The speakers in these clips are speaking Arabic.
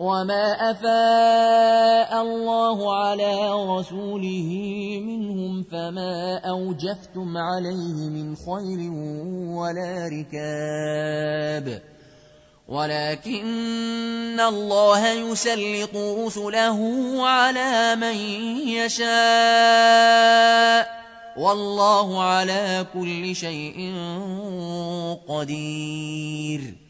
وما أفاء الله على رسوله منهم فما أوجفتم عليه من خير ولا ركاب ولكن الله يسلط رسله على من يشاء والله على كل شيء قدير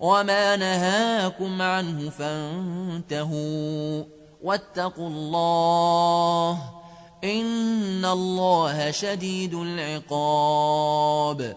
وما نهاكم عنه فانتهوا واتقوا الله إن الله شديد العقاب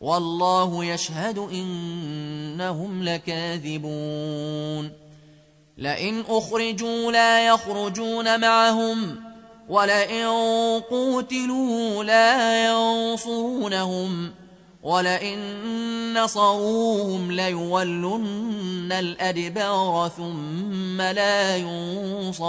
والله يشهد إنهم لكاذبون. لئن أخرجوا لا يخرجون معهم ولئن قوتلوا لا ينصرونهم ولئن نصروهم ليولن الأدبار ثم لا ينصرون.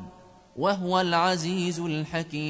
وهو العزيز الحكيم.